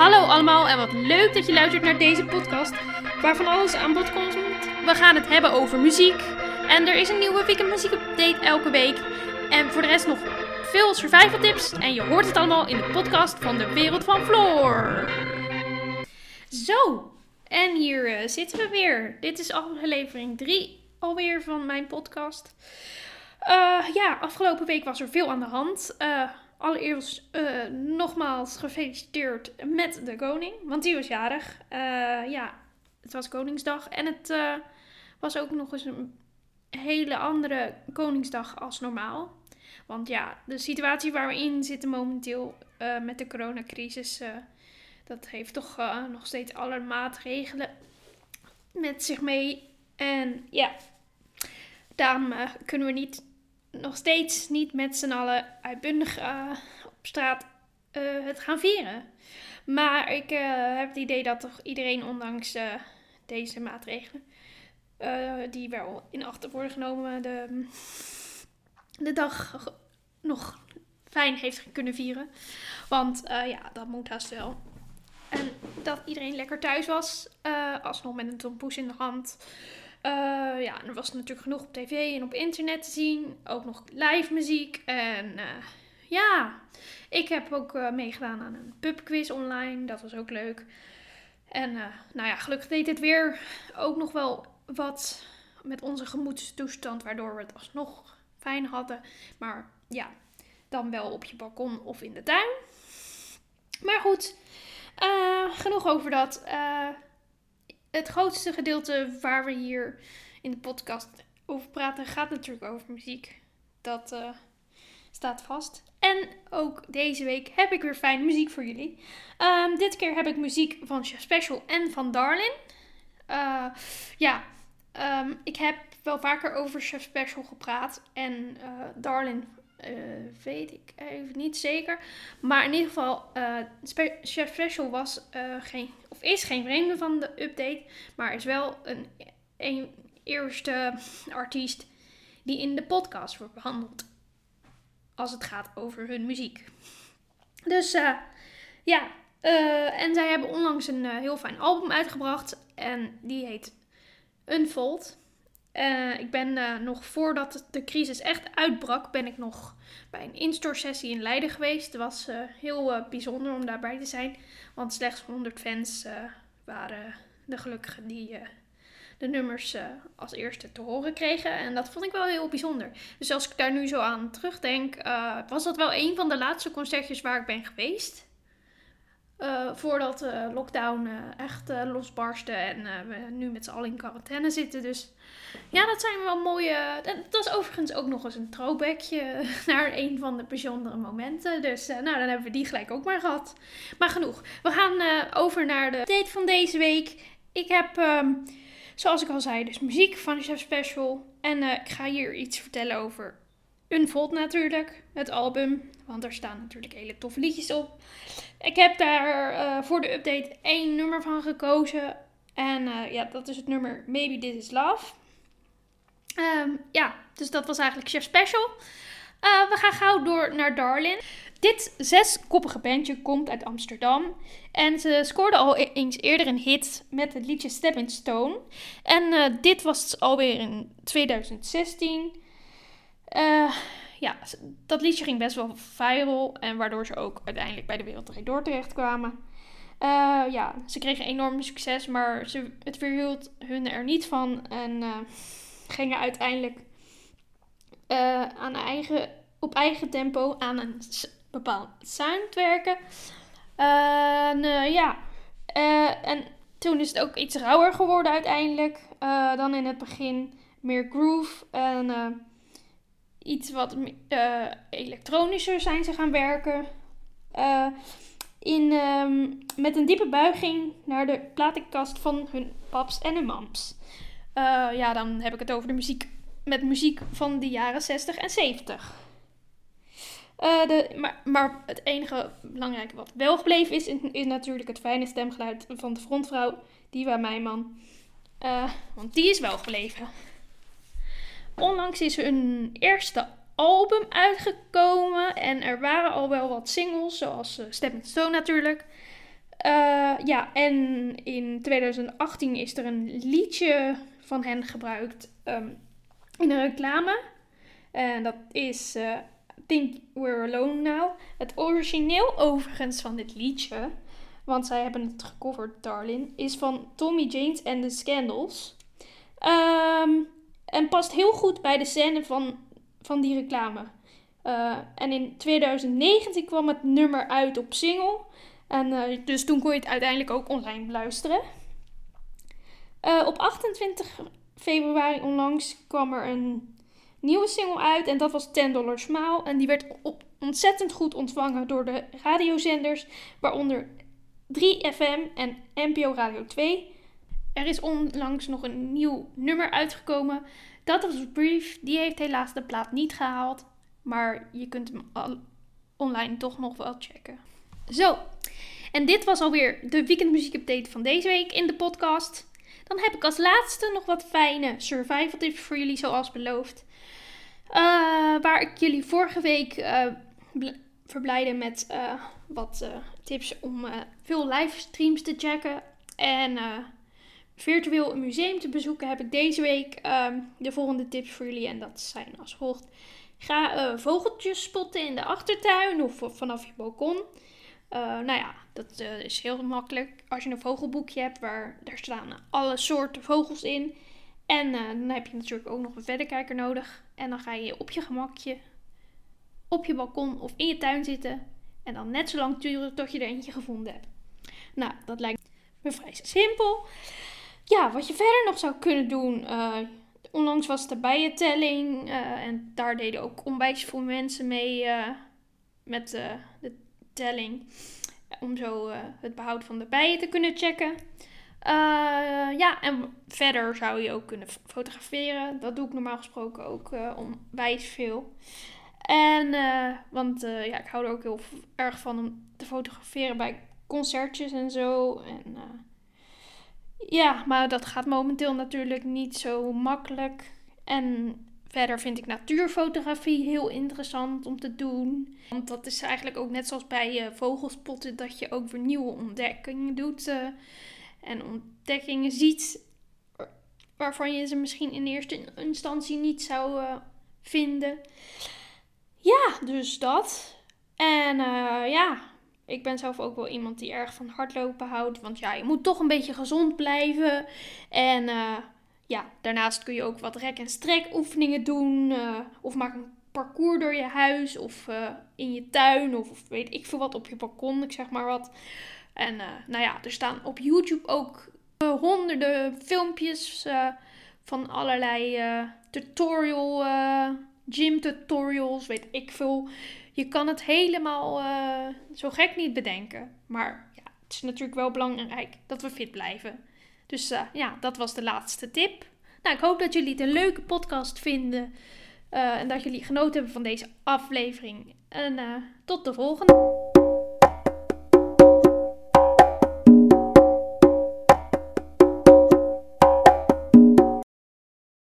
Hallo allemaal en wat leuk dat je luistert naar deze podcast waarvan alles aan bod komt. We gaan het hebben over muziek en er is een nieuwe weekend muziek update elke week. En voor de rest nog veel survival tips en je hoort het allemaal in de podcast van de wereld van Floor. Zo, en hier eh, zitten we weer. Dit is aflevering 3 alweer van mijn podcast. Eh, ja, afgelopen week was er veel aan de hand. Eh, allereerst eh, nogmaals gefeliciteerd met de koning, want die was jarig. Eh, ja, het was Koningsdag en het eh, was ook nog eens een hele andere Koningsdag als normaal. Want ja, de situatie waar we in zitten momenteel met de coronacrisis, dat heeft toch nog steeds alle maatregelen met zich mee. En ja, daarom kunnen we niet, nog steeds niet met z'n allen uitbundig eh, op straat eh, het gaan vieren. Maar ik eh, heb het idee dat toch iedereen, ondanks deze maatregelen, die wel in acht worden genomen, de, de dag nog fijn heeft kunnen vieren. Want ja, dat moet haast wel. En dat iedereen lekker thuis was, alsnog met een tompoes in de hand. Ja, er was natuurlijk genoeg op tv en op internet te zien. Ook nog live muziek. En eh, ja, ik heb ook eh, meegedaan aan een pubquiz online. Dat was ook leuk. En eh, nou ja, gelukkig deed het weer ook nog wel wat met onze gemoedstoestand. Waardoor we het alsnog fijn hadden. Maar ja, dan wel op je balkon of in de tuin. Maar goed, eh, genoeg over dat. Eh, het grootste gedeelte waar we hier in de podcast over praten gaat natuurlijk over muziek. Dat eh, staat vast. En ook deze week heb ik weer fijne muziek voor jullie. Ehm, dit keer heb ik muziek van Chef Special en van Darlin. Eh, ja, ehm, ik heb wel vaker over Chef Special gepraat. En eh, Darlin weet ik even niet zeker. Maar in ieder geval, Spe- Chef Special was geen, of is geen vreemde van de update. Maar is wel een, een eerste artiest die in de podcast wordt behandeld. Als het gaat over hun muziek. Dus eh, ja, eh, en zij hebben onlangs een eh, heel fijn album uitgebracht. En die heet Unfold. Ik ben nog voordat de crisis echt uitbrak, ben ik nog bij een in-store sessie in Leiden geweest. Het was heel bijzonder om daarbij te zijn. Want slechts 100 fans waren de gelukkigen die de nummers eh, als eerste te horen kregen. En dat vond ik wel heel bijzonder. Dus als ik daar nu zo aan terugdenk, eh, was dat wel een van de laatste concertjes waar ik ben geweest. Eh, voordat de lockdown echt losbarstte en we nu met z'n allen in quarantaine zitten. Dus ja, dat zijn wel mooie. Dat was overigens ook nog eens een throwbackje naar een van de bijzondere momenten. Dus nou, dan hebben we die gelijk ook maar gehad. Maar genoeg. We gaan over naar de date van deze week. Ik heb, ehm, zoals ik al zei, dus muziek van Chef Special. En eh, ik ga hier iets vertellen over Unfold natuurlijk, het album. Want er staan natuurlijk hele toffe liedjes op. Ik heb daar eh, voor de update één nummer van gekozen. En eh, ja, dat is het nummer Maybe This Is Love. Ehm, ja, dus dat was eigenlijk Chef Special. We gaan gauw door naar Darlin. Dit zeskoppige bandje komt uit Amsterdam. En ze scoorden al e- eens eerder een hit met het liedje Stepping Stone. En eh, dit was alweer in 2016. Eh, ja, dat liedje ging best wel viral. En waardoor ze ook uiteindelijk bij de Wereld Door terechtkwamen. Eh ja, ze kregen enorm succes, maar ze, het weerhield hun er niet van. En gingen uiteindelijk aan eigen, op eigen tempo aan een bepaald sound werken. En eh, ja, Eh, en toen is het ook iets rauwer geworden uiteindelijk eh, dan in het begin. Meer groove en iets wat elektronischer zijn ze gaan werken. In, ehm, met een diepe buiging naar de platenkast van hun paps en hun mams. Ja, dan heb ik het over de muziek met muziek van de jaren 60 en 70. Eh, de, maar, maar het enige belangrijke wat wel gebleven is, is natuurlijk het fijne stemgeluid van de frontvrouw, Diva Meijman. Eh, want die is wel gebleven. Onlangs is hun eerste album uitgekomen en er waren al wel wat singles, zoals uh, Stepping Stone natuurlijk. ja, en in 2018 is er een liedje van hen gebruikt ehm, in een reclame. En dat is Think We're Alone Now. Het origineel overigens van dit liedje, want zij hebben het gecoverd, Darlin, is van Tommy James en The Scandals. Ehm, en past heel goed bij de scène van, van die reclame. Uh, en in 2019 kwam het nummer uit op single. En uh, dus toen kon je het uiteindelijk ook online beluisteren. Uh, op 28 februari onlangs kwam er een nieuwe single uit. En dat was 10 Dollar Smile. En die werd op, ontzettend goed ontvangen door de radiozenders. Waaronder 3FM en NPO Radio 2. Er is onlangs nog een nieuw nummer uitgekomen. Dat was Brief. Die heeft helaas de plaat niet gehaald. Maar je kunt hem online toch nog wel checken. Zo. En dit was alweer de weekendmuziek update van deze week in de podcast. Dan heb ik als laatste nog wat fijne survival tips voor jullie, zoals beloofd. Uh, waar ik jullie vorige week uh, verblijde met uh, wat tips om veel livestreams te checken. En virtueel een museum te bezoeken, heb ik deze week ehm, de volgende tips voor jullie. En dat zijn als volgt. Ga vogeltjes spotten in de achtertuin of vanaf je balkon. nou ja, dat is heel makkelijk. Als je een vogelboekje hebt waar daar staan alle soorten vogels in. En dan heb je natuurlijk ook nog een verderkijker nodig. En dan ga je op je gemakje op je balkon of in je tuin zitten. En dan net zo lang turen tot je er eentje gevonden hebt. Nou, dat lijkt me vrij simpel. Ja, wat je verder nog zou kunnen doen. Uh, onlangs was de bijentelling. Uh, en daar deden ook onwijs veel mensen mee met de telling. Om zo het behoud van de bijen te kunnen checken. Uh, ja, en verder zou je ook kunnen fotograferen. Dat doe ik normaal gesproken ook uh, onwijs veel. En, uh, want ja, ik hou er ook heel erg van om te fotograferen bij concertjes en zo. En, ja, maar dat gaat momenteel natuurlijk niet zo makkelijk. En verder vind ik natuurfotografie heel interessant om te doen. Want dat is eigenlijk ook net zoals bij vogelspotten, dat je ook weer nieuwe ontdekkingen doet en ontdekkingen ziet waarvan je ze misschien in eerste instantie niet zou uh, vinden. Ja, dus dat. En uh, ja, ik ben zelf ook wel iemand die erg van hardlopen houdt. Want ja, je moet toch een beetje gezond blijven. En uh, ja, daarnaast kun je ook wat rek- en strek oefeningen doen. of maak een parcours door je huis of in je tuin of, of weet ik veel wat op je balkon, ik zeg maar wat. En uh, nou ja, er staan op YouTube ook uh, honderden filmpjes uh, van allerlei tutorial, gym tutorials, weet ik veel. Je kan het helemaal zo gek niet bedenken. Maar ja, het is natuurlijk wel belangrijk dat we fit blijven. Dus ja, dat was de laatste tip. Nou, ik hoop dat jullie het een leuke podcast vinden. en dat jullie genoten hebben van deze aflevering. En tot de volgende.